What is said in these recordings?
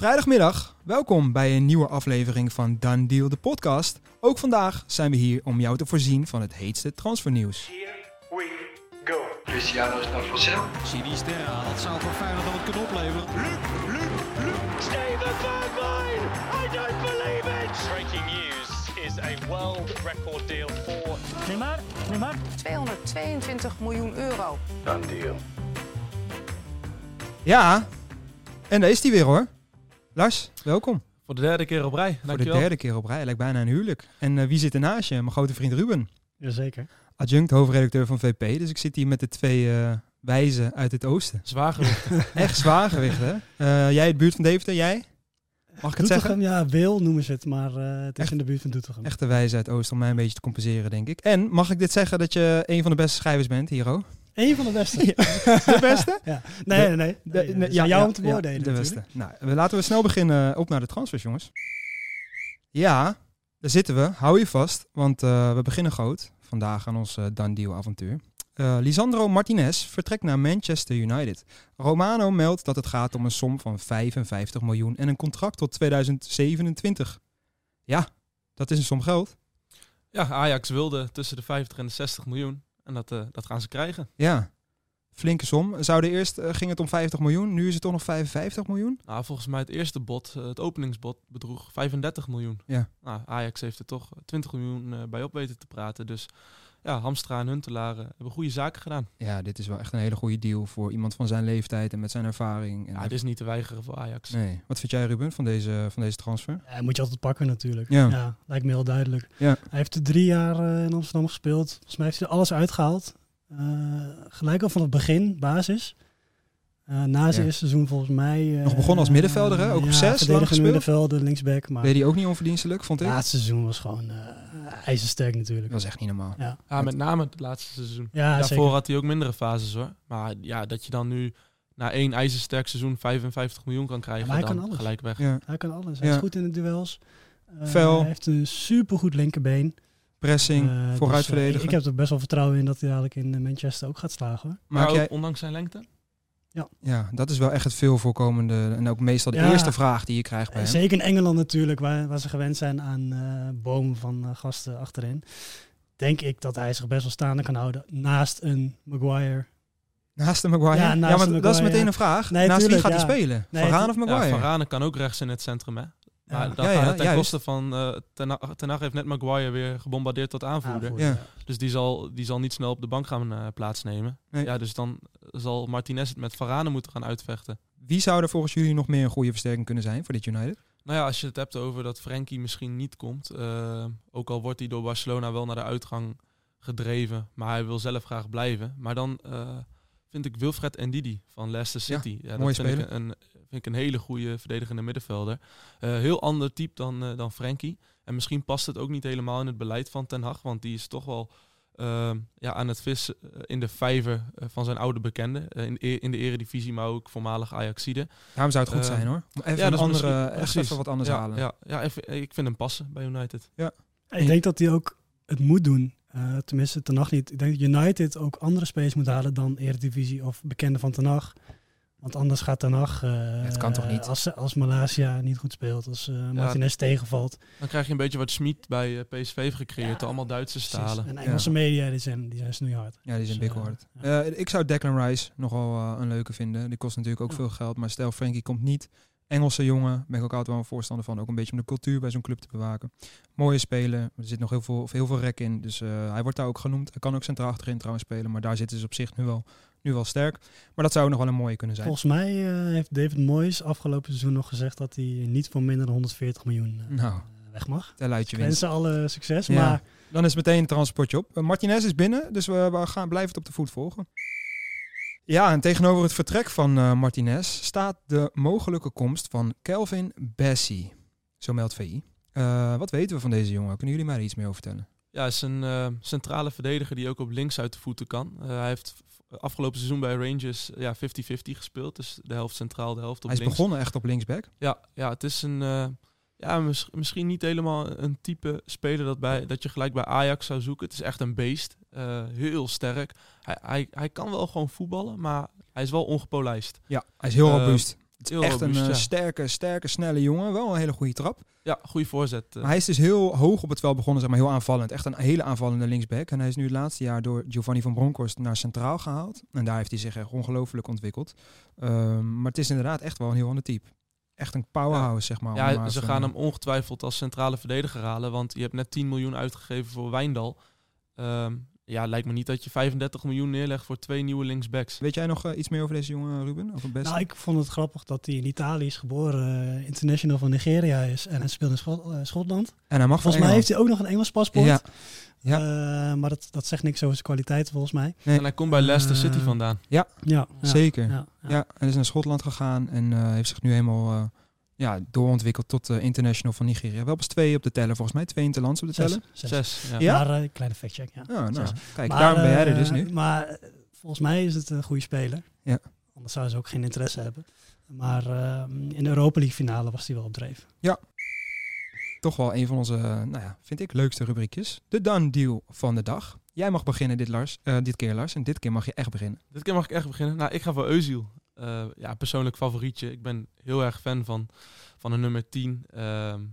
Vrijdagmiddag, welkom bij een nieuwe aflevering van Done Deal, de podcast. Ook vandaag zijn we hier om jou te voorzien van het heetste transfernieuws. Here we go. Cristiano is naar Vassel. Sinisterra, dat zou voor Feyenoord dan kunnen opleveren. Steven Bergwijn! I don't believe it! Breaking news is a world record deal for Neymar, Neymar. 222 miljoen euro. Dan deal. Ja, en daar is hij weer hoor. Lars, welkom. Voor de derde keer op rij. Voor de derde keer op rij, lijkt bijna een huwelijk. En eh, wie zit er naast je? Mijn grote vriend Ruben. Jazeker. Adjunct hoofdredacteur van VP. Dus ik zit hier met de twee eh, wijzen uit het oosten. Zwaar gewicht. Echt zwaar gewicht hè? Eh, jij het buurt van Deventer, jij? Mag ik het zeggen? Ja, Wil noemen ze het, maar eh, het is Echt? in de buurt van Doetinchem. Echte wijze uit het oosten om mij een beetje te compenseren, denk ik. En mag ik dit zeggen dat je een van de beste schrijvers bent, Hero? Eén van de beste. De beste? Ja. Nee, nee, nee. De- nee, ne- ja, jou om te ja, beoordelen de beste. Nou, laten we snel beginnen op naar de transfers, jongens. Ja, daar zitten we. Hou je vast, want eh, we beginnen groot vandaag aan ons eh Done Deal avontuur. Eh, Lisandro Martinez vertrekt naar Manchester United. Romano meldt dat het gaat om een som van 55 miljoen en een contract tot 2027. Ja, dat is een som geld. ja, Ajax wilde tussen de 50 en de 60 miljoen. En dat, eh, dat gaan ze krijgen. Ja, flinke som. Zouden eerst eh, ging het om 50 miljoen, nu is het toch nog 55 miljoen? Nou, volgens mij het eerste bod, eh, het openingsbod, bedroeg 35 miljoen. Ja. Nou, Ajax heeft er toch 20 miljoen bij op weten te praten. Dus ja, Hamstra en Huntelaar eh, hebben goede zaken gedaan. Ja, dit is wel echt een hele goede deal voor iemand van zijn leeftijd en met zijn ervaring. En Ja, dit is niet te weigeren voor Ajax. Nee. Wat vind jij, Ruben, van deze, van deze transfer? Ja, moet je altijd pakken natuurlijk. Ja. lijkt me heel duidelijk. Ja. Hij heeft er drie jaar eh, in Amsterdam gespeeld. Volgens mij heeft hij er alles uitgehaald. Eh, gelijk al van het begin, basis. Eh, na zijn Ja. eerste seizoen volgens mij... eh, Nog begonnen als middenvelder, hè? Ook op ja, zes, lang gespeeld. middenvelder, linksback. Maar Deed hij ook niet onverdienstelijk, vond ik? ja, het seizoen was gewoon eh ijzersterk natuurlijk. Dat was echt niet normaal. Ja, Ja, met name het laatste seizoen. ja Daarvoor zeker. had hij ook mindere fases hoor. Maar ja, dat je dan nu na één ijzersterk seizoen 55 miljoen kan krijgen, maar hij dan kan alles. gelijk weg. Ja. Hij kan alles. Hij Ja. is goed in de duels. Eh, Fel. Hij heeft een supergoed linkerbeen. Pressing, vooruit dus, verdedigen. ik heb er best wel vertrouwen in dat hij dadelijk in Manchester ook gaat slagen. hoor. Maar Maak ook jij... ondanks zijn lengte. Ja, dat is wel echt het veel voorkomende en ook meestal de Ja. eerste vraag die je krijgt bij Eh, hem. Zeker in Engeland natuurlijk, waar, waar ze gewend zijn aan eh bomen van eh, gasten achterin. Denk ik dat hij zich best wel staande kan houden naast een Maguire. Naast de Maguire? Ja, Ja, maar dat is meteen een vraag. Nee, naast tuurlijk, wie gaat ja. hij spelen? Nee, Varane het- of Maguire? Ja, Varane kan ook rechts in het centrum hè. Maar Ja. dat Ja, gaat ja, het ten koste van uh, Ten, Hag- Ten Hag heeft net Maguire weer gebombardeerd tot aanvoerder. Aanvoerder, Ja. ja. Dus die zal, die zal niet snel op de bank gaan eh, plaatsnemen. Nee. Ja, dus dan zal Martinez het met Varane moeten gaan uitvechten. Wie zou er volgens jullie nog meer een goede versterking kunnen zijn voor dit United? Nou ja, als je het hebt over dat Frenkie misschien niet komt. eh, ook al wordt hij door Barcelona wel naar de uitgang gedreven. Maar hij wil zelf graag blijven. Maar dan eh, vind ik Wilfred Ndidi van Leicester Ja, City. Ja, mooie dat vind ik, een, vind ik een hele goede verdedigende middenvelder. Eh, heel ander type dan, eh, dan Frenkie. En misschien past het ook niet helemaal in het beleid van Ten Hag. Want die is toch wel eh, ja, aan het vissen eh, in de vijver van zijn oude bekende. In, de e- in de eredivisie, maar ook voormalig Ajaxide. Daarom zou het goed zijn hoor. Even ja, een andere, echt even wat anders ja, halen. Ja, ja even- ik vind hem passen bij United. Ik denk dat hij ook het moet doen. Eh, tenminste, Ten Hag niet. Ik denk dat United ook andere spelers moet halen dan Eredivisie of bekende van Ten Hag. Want anders gaat Ten Hag... eh, Het kan toch niet? Als, als Malaysia niet goed speelt, als eh, Martinez tegenvalt. Dan krijg je een beetje wat Schmid bij eh, PSV heeft gecreëerd. Ja, allemaal Duitse stalen. En Engelse media, die zijn, die zijn snoeihard. Ja, die zijn Dus, big eh, hard. ja. Eh, ik zou Declan Rice nogal eh, een leuke vinden. Die kost natuurlijk ook Ja. veel geld. Maar stel Frankie komt niet. Engelse jongen, ben ik ook altijd wel een voorstander van. Ook een beetje om de cultuur bij zo'n club te bewaken. Mooie speler. Er zit nog heel veel, heel veel rek in. Dus eh, hij wordt daar ook genoemd. Hij kan ook centraal achterin trouwens spelen. Maar daar zitten ze op zich nu wel, nu wel sterk. Maar dat zou nog wel een mooie kunnen zijn. Volgens mij eh, heeft David Moyes afgelopen seizoen nog gezegd dat hij niet voor minder dan 140 miljoen eh, Nou, weg mag. tel uit je Ik winst. wens ze alle succes, Ja. maar Dan is meteen een transportje op. Eh, Martinez is binnen, dus we, we gaan blijven het op de voet volgen. Ja, en tegenover het vertrek van eh, Martinez staat de mogelijke komst van Kelvin Bessie. Zo meldt VI. Eh, wat weten we van deze jongen? Kunnen jullie mij er iets meer over vertellen? Ja, hij is een eh, centrale verdediger die ook op links uit de voeten kan. Eh, hij heeft afgelopen seizoen bij Rangers ja, 50-50 gespeeld. Dus de helft centraal, de helft op Hij is links. begonnen echt op linksback. Ja, ja, het is een... eh, ja, mis- misschien niet helemaal een type speler dat, bij, dat je gelijk bij Ajax zou zoeken. Het is echt een beest. Eh, heel sterk. Hij, hij, hij kan wel gewoon voetballen, maar hij is wel ongepolijst. Ja, hij is heel Eh, robuust. Heel echt een robuust, eh, ja. sterke, sterke, snelle jongen. Wel een hele goede trap. Ja, goede voorzet. eh. Maar hij is dus heel hoog op het veld begonnen, zeg maar heel aanvallend. Echt een hele aanvallende linksback. En hij is nu het laatste jaar door Giovanni van Bronckhorst naar centraal gehaald. En daar heeft hij zich echt ongelooflijk ontwikkeld. Ehm, maar het is inderdaad echt wel een heel ander type. Echt een powerhouse, zeg maar. Ja, maar ze gaan hem ongetwijfeld als centrale verdediger halen. Want je hebt net 10 miljoen uitgegeven voor Wijndal. Ehm, ja, lijkt me niet dat je 35 miljoen neerlegt voor twee nieuwe linksbacks. Weet jij nog eh, iets meer over deze jongen, Ruben? Over best? Nou, ik vond het grappig dat hij in Italië is geboren, eh, international van Nigeria is en hij speelt in Schot- eh, Schotland. en hij mag Volgens mij heeft hij ook nog een Engels paspoort. Ja. Ja. Eh, maar dat, dat zegt niks over zijn kwaliteit volgens mij. Nee. En hij komt bij Leicester Eh, City vandaan. Ja, ja, Zeker. Ja, Ja, ja. hij is naar Schotland gegaan en eh, heeft zich nu helemaal eh, ja, doorontwikkeld tot eh, international van Nigeria. Wel pas twee op de teller, volgens mij. Twee interlands op de Zes. teller. zes. Zes. Ja. Ja? Maar, eh, kleine factcheck, ja. Ja, nou, kijk, Maar, daarom ben jij er eh, dus nu. Maar eh, volgens mij is het een goede speler. Ja. Anders zouden ze ook geen interesse hebben. Maar eh, in de Europa League finale was hij wel op dreef. Toch wel een van onze, eh, nou ja, vind ik, leukste rubriekjes. De done deal van de dag. Jij mag beginnen dit, Lars, eh, dit keer, Lars. En dit keer mag je echt beginnen. Dit keer mag ik echt beginnen. Nou, ik ga voor Eusiel. Eh, ja, persoonlijk favorietje. Ik ben heel erg fan van, van een nummer 10. ehm,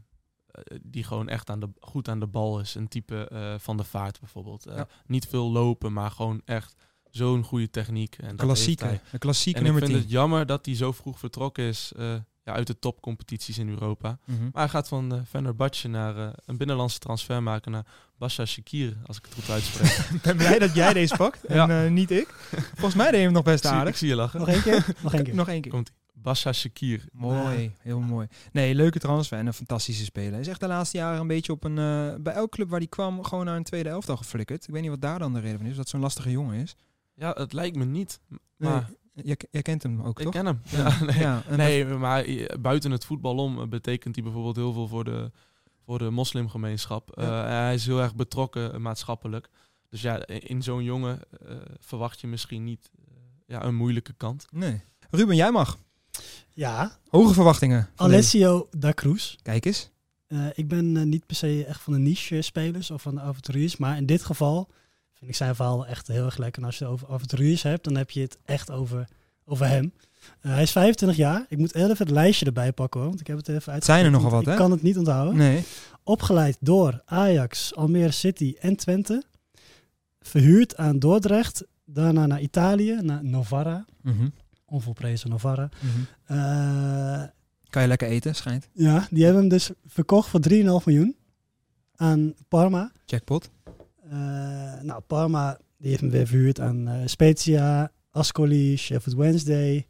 eh, die gewoon echt aan de, goed aan de bal is. Een type eh, van de vaart bijvoorbeeld. Ja. Niet veel lopen, maar gewoon echt zo'n goede techniek. En Klassieke. Een klassieke En ik nummer vind 10. het jammer dat hij zo vroeg vertrokken is ja, uit de topcompetities in Europa. Mhm. Maar hij gaat van uh, Fenerbahce naar eh, een binnenlandse transfer maken naar Basha Shakir, als ik het goed uitspreek. Ik ben blij dat jij deze pakt en Ja. eh, niet ik. Volgens mij deed je hem nog best ik, zie, ik aardig. zie je lachen. Nog één keer? Nog één keer. Nog één keer. Komt Basha Shakir. Mooi, heel mooi. Nee, leuke transfer en een fantastische speler. Hij is echt de laatste jaren een beetje op een... bij elke club waar hij kwam, gewoon naar een tweede elftal geflikkerd. Ik weet niet wat daar dan de reden van is, dat zo'n lastige jongen is. Ja, het lijkt me niet. Nee, Maar jij, jij kent hem ook, ik toch? ken hem. Ja, Ja, nee. ja, en nee, maar eh, buiten het voetbal om eh, betekent hij bijvoorbeeld heel veel voor de, voor de moslimgemeenschap. Ja. Eh, hij is heel erg betrokken maatschappelijk. Dus ja, in zo'n jongen eh, verwacht je misschien niet ja, een moeilijke kant. Nee. Ruben, jij mag. Ja, Hoge verwachtingen. Alessio da Cruz. Kijk eens. Eh, ik ben niet per se echt van de niche-spelers of van de avonturiers. Maar in dit geval vind ik zijn verhaal echt heel erg lekker. En als je het over avonturiers hebt, dan heb je het echt over, over hem. Eh, hij is 25 jaar. Ik moet even het lijstje erbij pakken hoor, want ik heb het even uit. zijn er nogal wat, hè? Ik kan het niet onthouden. Nee. Opgeleid door Ajax, Almere City en Twente. Verhuurd aan Dordrecht. Daarna naar Italië, naar Novara. Mhm. Onvolprezen Novara. Mhm. Eh, Kan je lekker eten, schijnt. ja, die hebben hem dus verkocht voor 3,5 miljoen aan Parma. Jackpot. Eh, nou, Parma die heeft hem weer verhuurd aan eh, Spezia, Ascoli, Sheffield Wednesday.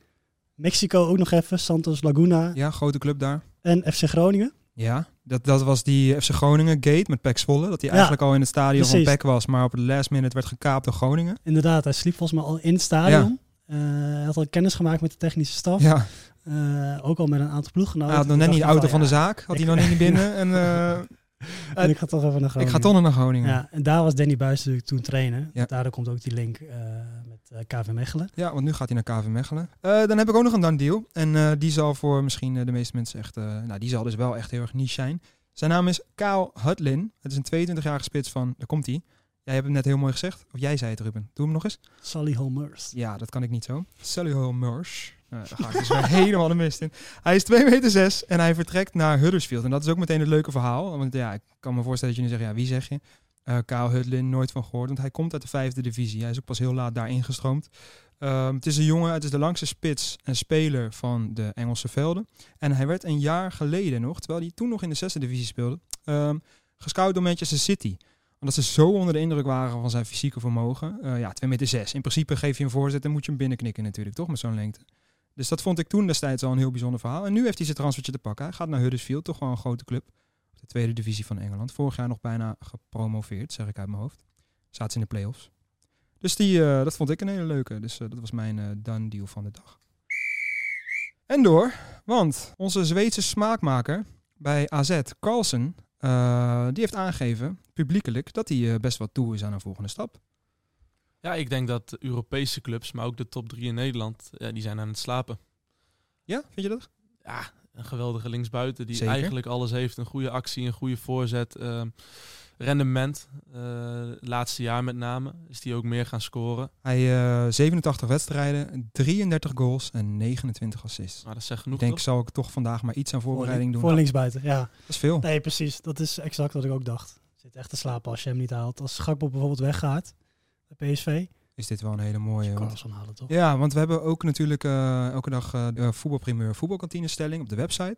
Mexico ook nog even, Santos Laguna Ja, grote club daar. en FC Groningen. Ja, dat, dat was die FC Groningen gate met Pek Zwolle. Dat hij Ja, eigenlijk al in het stadion van precies. Pek was, maar op de last minute werd gekaapt door Groningen. Inderdaad, hij sliep volgens mij al in het stadion. Eh, hij had al kennis gemaakt met de technische staf. Ja, ook al met een aantal ploeggenoten. hij had nog net niet de auto van de zaak. Had ik- hij nog niet binnen. En En ik ga toch even naar ik Groningen. ga toch nog naar Groningen. Ja. Ja, en daar was Danny Buis natuurlijk toen trainen. Ja. Daardoor komt ook die link eh, met eh, KV Mechelen. want nu gaat hij naar KV Mechelen. Eh, dan heb ik ook nog een dan deal. En die zal voor misschien de meeste mensen echt... nou, die zal dus wel echt heel erg niche zijn. Zijn naam is Kyle Hutlin. Het is een 22-jarige spits van... Daar komt hij. Jij hebt hem net heel mooi gezegd. Of jij zei het, Ruben. Doe hem nog eens. Sally Holmers. Ja, dat kan ik niet zo. Sully Murs. Nou, daar ga ik dus helemaal de mist in. Hij is 2 meter 6 en hij vertrekt naar Huddersfield. En dat is ook meteen het leuke verhaal. Want ja, ik kan me voorstellen dat je nu zegt, ja, wie zeg je? Eh Kyle Hudlin, nooit van gehoord. Want hij komt uit de vijfde divisie. Hij is ook pas heel laat daar ingestroomd. Ehm, het is een jongen, het is de langste spits en speler van de Engelse velden. En hij werd een jaar geleden nog, terwijl hij toen nog in de zesde divisie speelde, ehm gescout door Manchester City omdat ze zo onder de indruk waren van zijn fysieke vermogen. Eh, ja, 2 meter 6. In principe geef je een voorzet en moet je hem binnenknikken natuurlijk, toch? Met zo'n lengte. Dus dat vond ik toen destijds al een heel bijzonder verhaal. En nu heeft hij zijn transfertje te pakken. Hij gaat naar Huddersfield, toch wel een grote club. De tweede divisie van Engeland. Vorig jaar nog bijna gepromoveerd, zeg ik uit mijn hoofd. Zaten ze in de play-offs. Dus die, eh, dat vond ik een hele leuke. Dus eh, dat was mijn eh done deal van de dag. En door, want onze Zweedse smaakmaker bij AZ, Carlsen, die heeft aangegeven, publiekelijk, dat hij best wel toe is aan een volgende stap. Ja, ik denk dat de Europese clubs, maar ook de top drie in Nederland, ja, die zijn aan het slapen. Ja, vind je dat? Ja, een geweldige linksbuiten die Zeker. eigenlijk alles heeft. Een goede actie, een goede voorzet. ehm, rendement, eh, laatste jaar met name, is die ook meer gaan scoren. Hij eh 87 wedstrijden, 33 goals en 29 assists. Maar dat is echt Ik genoeg, denk, toch? zal ik toch vandaag maar iets aan voorbereiding doen. Voor linksbuiten, ja. Dat is veel. Nee, precies. Dat is exact wat ik ook dacht. Zit echt te slapen als je hem niet haalt. Als Gakpo bijvoorbeeld weggaat bij PSV, Is dit wel een hele mooie. want- Carlson halen toch? Ja, want we hebben ook natuurlijk eh, elke dag eh, de voetbalprimeur voetbalkantine stelling op de website.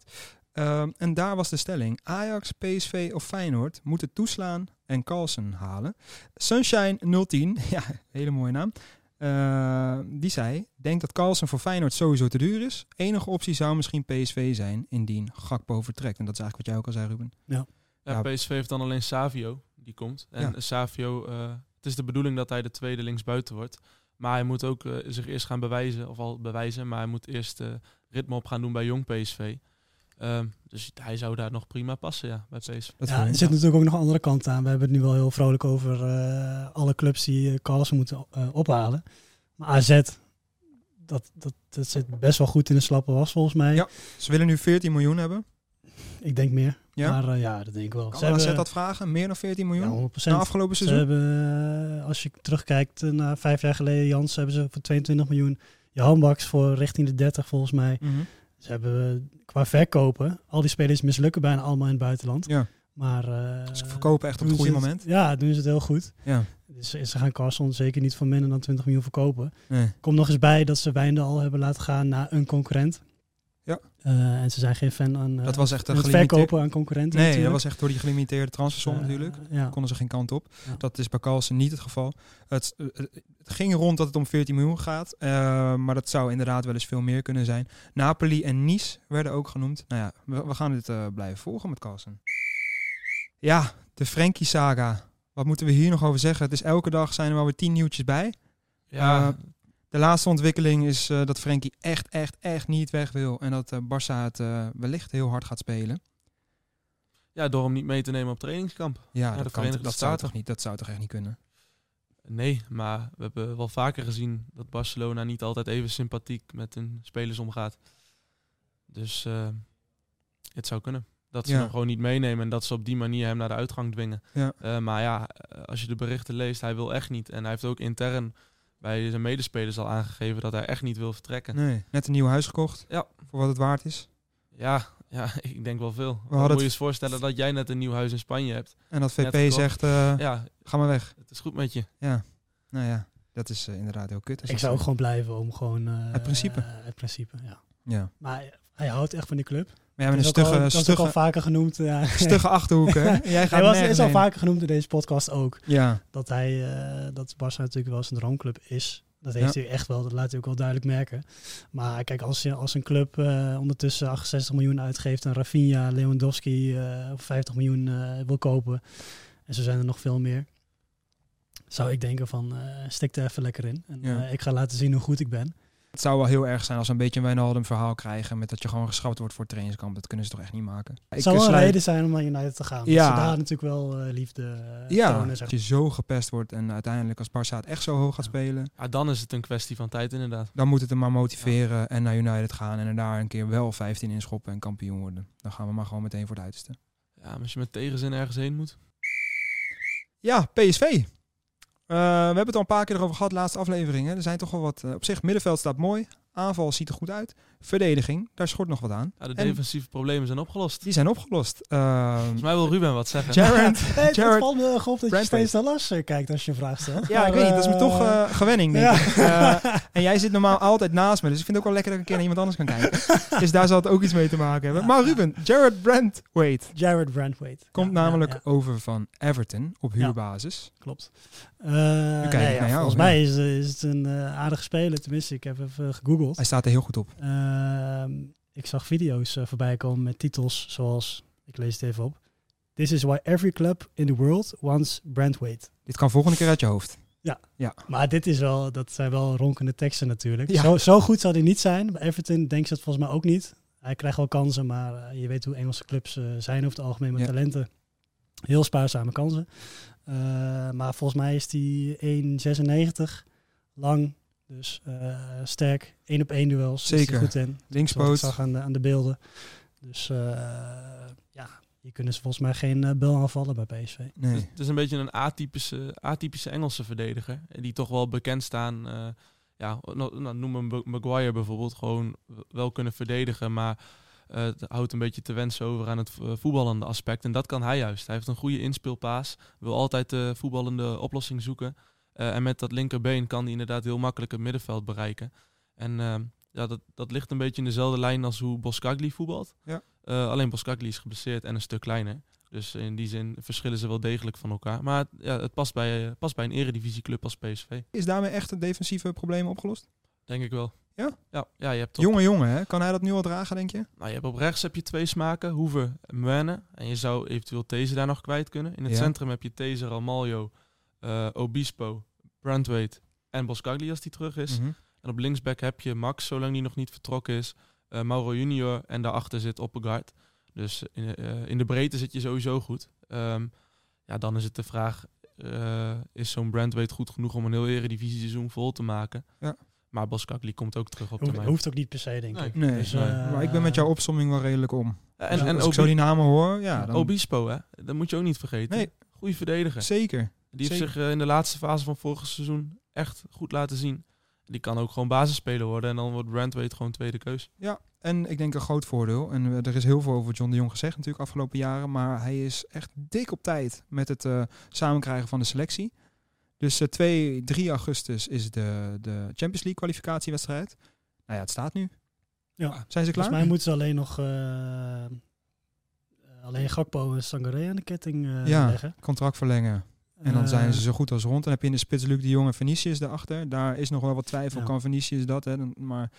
Ehm, en daar was de stelling: Ajax, PSV of Feyenoord moeten toeslaan en Carlsen halen. Sunshine 010, ja, hele mooie naam. eh, die zei: Denk dat Carlsen voor Feyenoord sowieso te duur is. Enige optie zou misschien PSV zijn indien Gakpo vertrekt. En dat is eigenlijk wat jij ook al zei, Ruben. Ja, Ja. PSV heeft dan alleen Savio, die komt. En Ja. Savio, eh, het is de bedoeling dat hij de tweede linksbuiten wordt. Maar hij moet ook eh, zich eerst gaan bewijzen, of al bewijzen, maar hij moet eerst eh, ritme op gaan doen bij jong PSV. Ehm, dus hij zou daar nog prima passen, ja, bij PSV. Dat Ja, er zit natuurlijk ook nog een andere kant aan. We hebben het nu wel heel vrolijk over eh, alle clubs die uh, Carlsen moeten eh, ophalen. Maar AZ, dat, dat, dat zit best wel goed in de slappe was volgens mij. Ja. Ze willen nu 14 miljoen hebben. Ik denk meer. Ja? Maar eh, ja, dat denk ik wel. Kan Ze hebben- dat vragen? Meer dan 14 miljoen? Ja, 100%. Na afgelopen Ze seizoen? hebben, eh, als je terugkijkt eh, naar vijf jaar geleden, Jans, hebben ze voor 22 miljoen. Johan Baks voor richting de 30 volgens mij. Mhm. Ze hebben qua verkopen, al die spelers mislukken bijna allemaal in het buitenland. Ja. Maar Ze verkopen echt op het goede ze moment. Ja, doen ze het heel goed. Ja. Dus ze gaan Carlson zeker niet voor minder dan 20 miljoen verkopen. Nee. Komt nog eens bij dat ze Wijndal hebben laten gaan naar een concurrent. Ja. Eh, en ze zijn geen fan aan eh, Dat was echt een verkopen aan concurrenten Nee, dat was echt door die gelimiteerde transfersom Eh, natuurlijk. ja. Konden ze geen kant op. Ja. Dat is bij Carlsen niet het geval. Het, eh, het ging rond dat het om 14 miljoen gaat. eh, maar dat zou inderdaad wel eens veel meer kunnen zijn. Napoli en Nice werden ook genoemd. Nou ja, we, we gaan dit eh, blijven volgen met Carlsen. Ja, de Frenkie saga. Wat moeten we hier nog over zeggen? Het is elke dag zijn er wel weer tien nieuwtjes bij. Ja, Eh, de laatste ontwikkeling is eh, dat Frenkie echt, echt, echt niet weg wil. En dat eh Barça het eh, wellicht heel hard gaat spelen. ja, door hem niet mee te nemen op trainingskamp. Ja, de dat, kan, dat, zou toch niet, dat zou toch echt niet kunnen? Nee, maar we hebben wel vaker gezien dat Barcelona niet altijd even sympathiek met hun spelers omgaat. Dus het zou kunnen. Dat ze Ja. hem gewoon niet meenemen en dat ze op die manier hem naar de uitgang dwingen. Ja. Maar ja, als je de berichten leest, hij wil echt niet. En hij heeft ook intern bij zijn medespelers al aangegeven dat hij echt niet wil vertrekken. Nee, net een nieuw huis gekocht. Ja. Voor wat het waard is. Ja, ja, ik denk wel veel. hadden moet je eens voorstellen dat jij net een nieuw huis in Spanje hebt. En dat VP zegt, eh, Ja, ga maar weg. het is goed met je. Ja, nou ja, dat is eh, inderdaad heel kut. Ik zou ook gewoon blijven om gewoon... eh, Het principe. eh, het principe, ja. Ja, Maar hij houdt echt van die club. Maar ja, met een stugge, dat is ook al vaker genoemd. Ja. stugge achterhoeken. hè? Jij gaat Hij was, is al vaker genoemd in deze podcast ook. Ja, Dat hij, eh, dat Barça natuurlijk wel zijn droomclub is. Dat heeft hij echt wel, dat laat hij ook wel duidelijk merken. Maar kijk, als, je, als een club eh, ondertussen 68 miljoen uitgeeft en Rafinha, Lewandowski eh, voor 50 miljoen eh, wil kopen. En zo zijn er nog veel meer. Zou ik denken van, eh stik er even lekker in. En Ja. eh, ik ga laten zien hoe goed ik ben. Het zou wel heel erg zijn als we een beetje een Wijnaldum verhaal krijgen met dat je gewoon geschrapt wordt voor het trainingskamp. Dat kunnen ze toch echt niet maken. Het zou wel een sluit- reden zijn om naar United te gaan. Ja. Ze daar natuurlijk wel eh, liefde eh, Ja, tonen. dat Zeg. je zo gepest wordt en uiteindelijk als Barça het echt zo hoog gaat Ja. spelen, Ja, dan is het een kwestie van tijd inderdaad. dan moet het hem maar motiveren en naar United gaan en er daar een keer wel 15 in schoppen en kampioen worden. Dan gaan we maar gewoon meteen voor het uiterste. Ja, maar als je met tegenzin ergens heen moet. Ja, PSV. Eh, we hebben het al een paar keer erover gehad, laatste afleveringen. Er zijn toch wel wat... eh, op zich, middenveld staat mooi. Aanval ziet er goed uit. Verdediging, daar schort nog wat aan. Ja, de En- defensieve problemen zijn opgelost. Die zijn opgelost. Ehm Volgens mij wil Ruben wat zeggen. Jared, Hey, het Jared- valt me erg op dat je steeds naar Lars kijkt als je een vraag stelt. Ja, ik weet niet. Dat is me toch eh, eh, gewenning, denk ja. ik. Eh, en jij zit normaal altijd naast me. Dus ik vind het ook wel lekker dat ik een keer naar iemand anders kan kijken. dus daar zal het ook iets mee te maken hebben. Maar Ruben, Jared Brandwaite Jared Brandwaite. komt Ja, namelijk ja, ja, over van Everton op Ja. huurbasis. Klopt. Uh, naar jou, volgens ja. mij is, eh, is het een eh, aardige speler. Tenminste, ik heb even gegoogeld. Hij staat er heel goed op. Ehm, ik zag video's eh, voorbij komen met titels zoals, ik lees het even op. This is why every club in the world wants Brandwaite. Dit kan volgende keer uit je hoofd. Maar dit is wel, dat zijn wel ronkende teksten natuurlijk. Ja. Zo, zo goed zal hij niet zijn. Bij Everton denkt ze het volgens mij ook niet. Hij krijgt wel kansen, maar eh, je weet hoe Engelse clubs eh, zijn over het algemeen met Ja. talenten. Heel spaarzame kansen. Eh, maar volgens mij is hij 1,96 lang. Dus eh, sterk. 1 op 1 duels. Is Zeker. goed in. Zoals ik Linkspoot. zag aan de, aan de beelden. Dus eh, ja, hier kunnen ze volgens mij geen eh, bel aanvallen bij PSV. Dus Nee. het is een beetje een atypische, atypische Engelse verdediger. Die toch wel bekend staan. eh, ja, nou, nou, noem hem Maguire bijvoorbeeld. Gewoon wel kunnen verdedigen. Maar eh, het houdt een beetje te wensen over aan het eh, voetballende aspect. En dat kan hij juist. Hij heeft een goede inspeelpaas. Wil altijd de voetballende oplossing zoeken. Eh, en met dat linkerbeen kan hij inderdaad heel makkelijk het middenveld bereiken. En eh, ja, dat, dat ligt een beetje in dezelfde lijn als hoe Boskagli voetbalt. Ja. Alleen Boskagli is geblesseerd en een stuk kleiner. Dus in die zin verschillen ze wel degelijk van elkaar. Maar het, ja, het past, bij, past bij een eredivisieclub als PSV. Is daarmee echt het defensieve probleem opgelost? Denk ik wel. Ja? Ja, ja je hebt op, Jonge jongen, hè? Kan hij dat nu al dragen, denk je? nou, je hebt op rechts heb je twee smaken. Hoeven en Mwene. En je zou eventueel These daar nog kwijt kunnen. In het Ja. centrum heb je These, Ramaljo, eh, Obispo, Brandweight en Boskagli als die terug is. Mhm. En op linksback heb je Max, zolang die nog niet vertrokken is. eh, Mauro Junior en daarachter zit Oppegaard. Dus in, eh, in de breedte zit je sowieso goed. Ehm, ja, dan is het de vraag, is zo'n Brandweight goed genoeg om een heel eredivisie seizoen vol te maken? Ja. Maar Boskagli komt ook terug op Hoeft, termijn. hoeft ook niet per se, denk Nee. ik. Nee, Dus, nee. eh, maar ik ben met jouw opsomming wel redelijk om. En, Dus en als ik zo die namen hoor, ja, dan Obispo, hè? dat moet je ook niet vergeten. Nee. Goeie verdediger. zeker. Die heeft zeker. zich eh, in de laatste fase van vorig seizoen echt goed laten zien. Die kan ook gewoon basisspeler worden en dan wordt Brandweight gewoon tweede keus. Ja, en ik denk een groot voordeel. En eh, er is heel veel over John de Jong gezegd natuurlijk afgelopen jaren. Maar hij is echt dik op tijd met het eh, samenkrijgen van de selectie. Dus eh 2, 3 augustus is de, de Champions League kwalificatiewedstrijd. Nou ja, het staat nu. Ja. Zijn ze klaar? Volgens mij moeten ze alleen nog eh, eh, alleen Gakpo en Sangare aan de ketting eh, Ja. leggen. Contract verlengen. En dan zijn ze Eh, zo goed als rond. Dan heb je in de spits Luc de Jong en Venetius daarachter. Daar is nog wel wat twijfel. Ja. Kan Venetius dat? Hè? Dan- Maar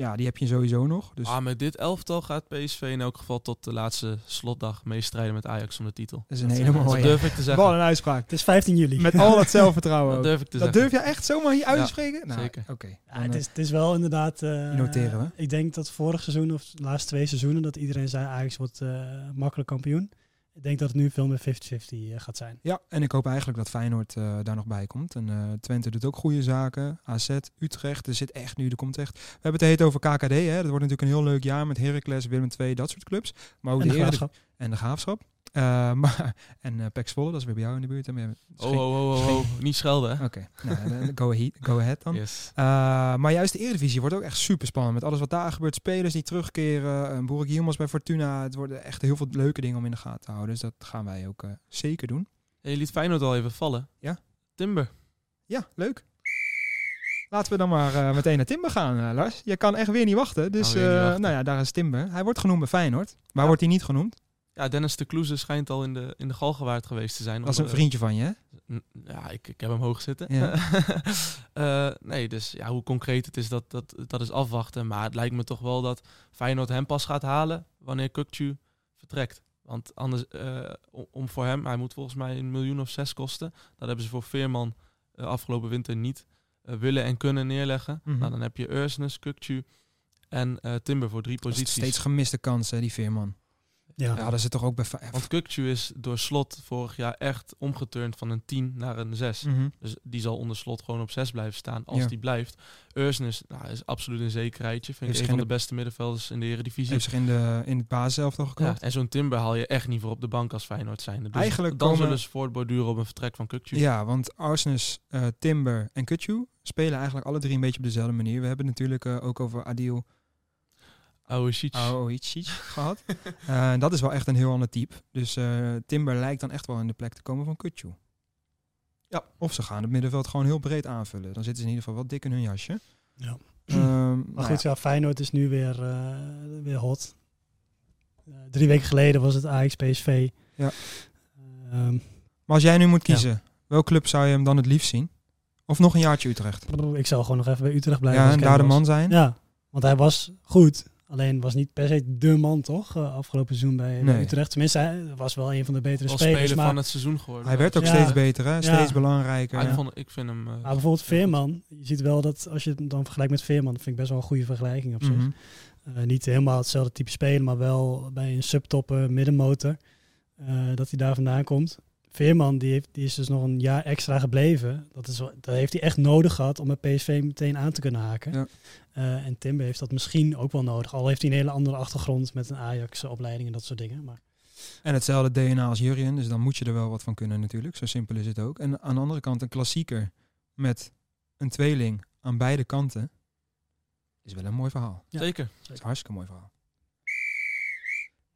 ja, die heb je sowieso nog. Dus Ah, met dit elftal gaat PSV in elk geval tot de laatste slotdag meestrijden met Ajax om de titel. dat is een dat hele zijn- Dat mooie. durf ik te zeggen. Wat een uitspraak. Het is 15 juli. Met al dat zelfvertrouwen. Dat durf ik te Dat zeggen. durf je echt zomaar hier uit te Ja, spreken? Nou, zeker. Oké. Ja, het, eh, is, het is wel inderdaad... eh, noteren we. Ik denk dat vorig seizoen of de laatste twee seizoenen... dat iedereen zei Ajax wordt eh, makkelijk kampioen. Ik denk dat het nu veel meer 50-50 eh, gaat zijn. Ja, en ik hoop eigenlijk dat Feyenoord eh, daar nog bij komt. En eh, Twente doet ook goede zaken. AZ, Utrecht, er zit echt nu, er komt echt... We hebben het heet over KKD, hè. Dat wordt natuurlijk een heel leuk jaar met Heracles, Willem II, dat soort clubs. Maar ook En de de graafschap. En de Graafschap. Eh, maar, en eh Pek Zwolle, dat is weer bij jou in de buurt. Oh, oh, oh, oh, oh. Niet schelden? Oké, nou, go, ahead, go ahead dan. Yes. Eh, maar juist de Eredivisie wordt ook echt super spannend. Met alles wat daar gebeurt. Spelers die terugkeren. Uh, Boerik Yilmaz bij Fortuna. Het worden echt heel veel leuke dingen om in de gaten te houden. Dus dat gaan wij ook zeker doen. En je liet Feyenoord al even vallen. Ja. Timber. Ja, leuk. Laten we dan maar meteen naar Timber gaan, Lars. Je kan echt weer niet wachten. Dus weer niet wachten. nou ja, daar is Timber. Hij wordt genoemd bij Feyenoord. Waar Ja. wordt hij niet genoemd? Ja, Dennis de Kloeze schijnt al in de, in de Galgenwaard geweest te zijn. Dat is een Onder- vriendje van je, hè? Ja, ik, ik heb hem hoog zitten. Ja. Eh, nee, dus ja, hoe concreet het is, dat, dat, dat is afwachten. Maar het lijkt me toch wel dat Feyenoord hem pas gaat halen wanneer Kukcu vertrekt. Want anders, eh, om, voor hem, hij moet volgens mij een miljoen of zes kosten. Dat hebben ze voor Veerman eh, afgelopen winter niet eh, willen en kunnen neerleggen. Mhm. Nou, dan heb je Ursnes, Kukcu en eh, Timber voor drie posities. steeds gemiste kansen, die Veerman. Ja. Ja, dat is het toch ook bij Feyenoord. Want Kukcu is door slot vorig jaar echt omgeturnd van een 10 naar een 6. Mhm. Dus die zal onder slot gewoon op 6 blijven staan als Ja. die blijft. Ursnes nou, is absoluut een zekerheidje. Vind Heeft ik een van de beste middenvelders in de Eredivisie. Heeft zich in, de, in het basiselftal Ja, geklopt. en zo'n Timber haal je echt niet voor op de bank als Feyenoord zijn. Dus Eigenlijk dan komen- zullen ze voortborduren op een vertrek van Kukcu. Ja, want Arsnes, eh, Timber en Kutju spelen eigenlijk alle drie een beetje op dezelfde manier. We hebben natuurlijk eh, ook over Adil Oude Sheets. Aoichic gehad. Eh, dat is wel echt een heel ander type. Dus eh, Timber lijkt dan echt wel in de plek te komen van Kutju. Ja, of ze gaan het middenveld gewoon heel breed aanvullen. Dan zitten ze in ieder geval wel dik in hun jasje. Ja. Ehm, Maar nou goed, ja, ja, Feyenoord is nu weer, eh, weer hot. Eh, drie weken geleden was het Ajax PSV. Ja. Ehm, Maar als jij nu moet kiezen, welke club zou je hem dan het liefst zien? Of nog een jaartje Utrecht? ik zou gewoon nog even bij Utrecht blijven. Ja, en daar de man zijn? Ja, want hij was goed. Alleen was niet per se de man, toch? eh, afgelopen seizoen bij, Nee. Utrecht. Tenminste, hij was wel een van de betere spelers. speler Maar, van het seizoen geworden. Hij werd ook Ja. steeds beter, hè? steeds Ja. belangrijker. Ah, ik, Ja. vond, ik vind hem... eh, maar bijvoorbeeld Veerman. Je ziet wel dat als je het dan vergelijkt met Veerman, dat vind ik best wel een goede vergelijking op zich. Mhm. Eh, niet helemaal hetzelfde type spelen, maar wel bij een subtopper middenmotor. eh, dat hij daar vandaan komt. Veerman die, heeft, die is dus nog een jaar extra gebleven. Dat, is dat heeft hij echt nodig gehad om met PSV meteen aan te kunnen haken. Ja. Eh, en Timber heeft dat misschien ook wel nodig. Al heeft hij een hele andere achtergrond met een Ajax-opleiding en dat soort dingen. Maar En hetzelfde DNA als Jurjen, dus dan moet je er wel wat van kunnen natuurlijk. Zo simpel is het ook. En aan de andere kant een klassieker met een tweeling aan beide kanten. Is wel een mooi verhaal. Ja. Zeker. Dat is een hartstikke mooi verhaal.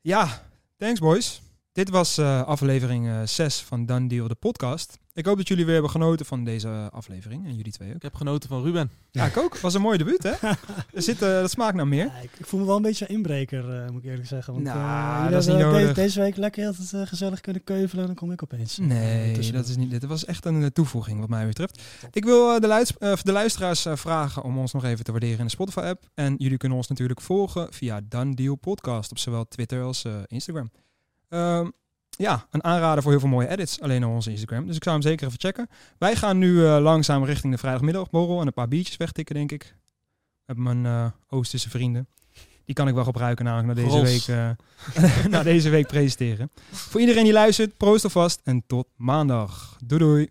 Ja, thanks boys. Dit was eh, aflevering 6 van Done Deal, de podcast. Ik hoop dat jullie weer hebben genoten van deze aflevering. En jullie twee ook. Ik heb genoten van Ruben. Ja, ik ook. Was een mooi debuut, hè? Er zit, eh, dat smaakt naar meer. ja, ik, ik voel me wel een beetje een inbreker, eh, moet ik eerlijk zeggen. Want, Nou, eh, jullie dat is niet de- nodig. Deze week lekker heel het, eh, gezellig kunnen keuvelen en dan kom ik opeens. eh, Nee, dat is niet. Dit was echt een eh, toevoeging wat mij betreft. Ik wil eh, de, luids- eh, de luisteraars eh, vragen om ons nog even te waarderen in de Spotify-app. En jullie kunnen ons natuurlijk volgen via Done Deal Podcast op zowel Twitter als eh, Instagram. Ehm, ja, een aanrader voor heel veel mooie edits alleen op onze Instagram. Dus ik zou hem zeker even checken. Wij gaan nu eh, langzaam richting de vrijdagmiddagborrel en een paar biertjes wegtikken, denk ik. Hebben mijn eh Oosterse vrienden. Die kan ik wel gebruiken namelijk na deze, Gros. week, eh, na deze week presenteren. Voor iedereen die luistert, proost alvast en tot maandag. Doei doei.